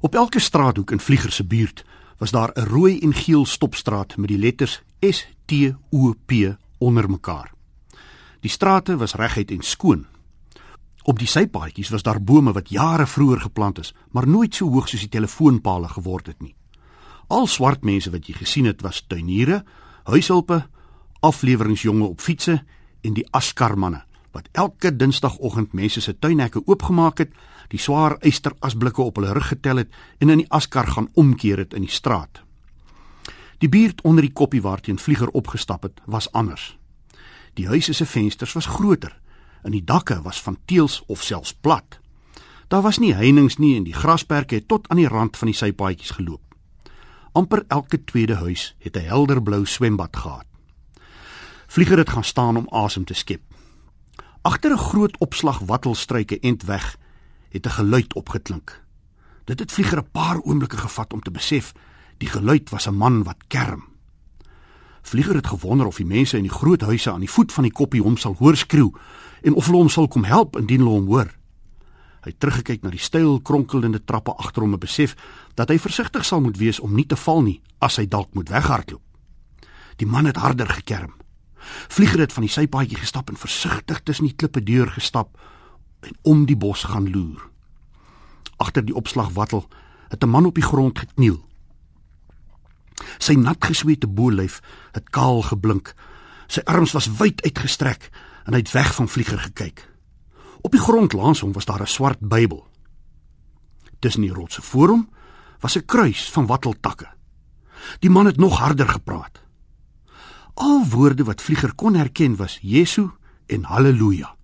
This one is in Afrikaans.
Op elke straathoek in Vlieger se buurt was daar 'n rooi en geel stopstraat met die letters S T O P onder mekaar. Die strate was reguit en skoon. Op die sypaadjies was daar bome wat jare vroeër geplant is, maar nooit so hoog soos die telefoonpale geword het nie. Al swart mense wat jy gesien het was tuiniere, huishulpe, afleweringsjonge op fietses en die askarmanne wat elke dinsdagoggend mense se tuinhekke oopgemaak het, die swaar ysterasblikke op hulle rug getel het en in die askar gaan omkeer het in die straat. Die buurt onder die koppie waarteen vlieger opgestap het, was anders. Die huise se vensters was groter en die dakke was van teëls of selfs plat. Daar was nie heininge nie en die grasperke het tot aan die rand van die sypaadjies geloop. amper elke tweede huis het 'n helderblou swembad gehad. Vlieger het gaan staan om asem te skep. Agter 'n groot opslag wattelstruike end weg het 'n geluid opgeklink. Dit het Vlieger 'n paar oomblikke gevat om te besef die geluid was 'n man wat kerm. Vlieger het gewonder of die mense in die groot huise aan die voet van die koppie hom sal hoor skreeu en of hulle hom sal kom help indien hulle hom hoor. Hy het teruggekyk na die styl kronkelende trappe agter hom en besef dat hy versigtig sal moet wees om nie te val nie as hy dalk moet weghardloop. Die man het harder gekerm. Vlieger het van die sypaadjie gestap en versigtig tussen die klippe deur gestap en om die bos gaan loer. Agter die opslag wattel het 'n man op die grond gekniel. Sy nat gesweete bolyf het kaal geblink. Sy arms was wyd uitgestrek en hy het weg van vlieger gekyk. Op die grond langs hom was daar 'n swart Bybel. Tussen die rotse voor hom was 'n kruis van watteltakke. Die man het nog harder gepraat. Al woorde wat vlieger kon herken was Jesu en haleluja.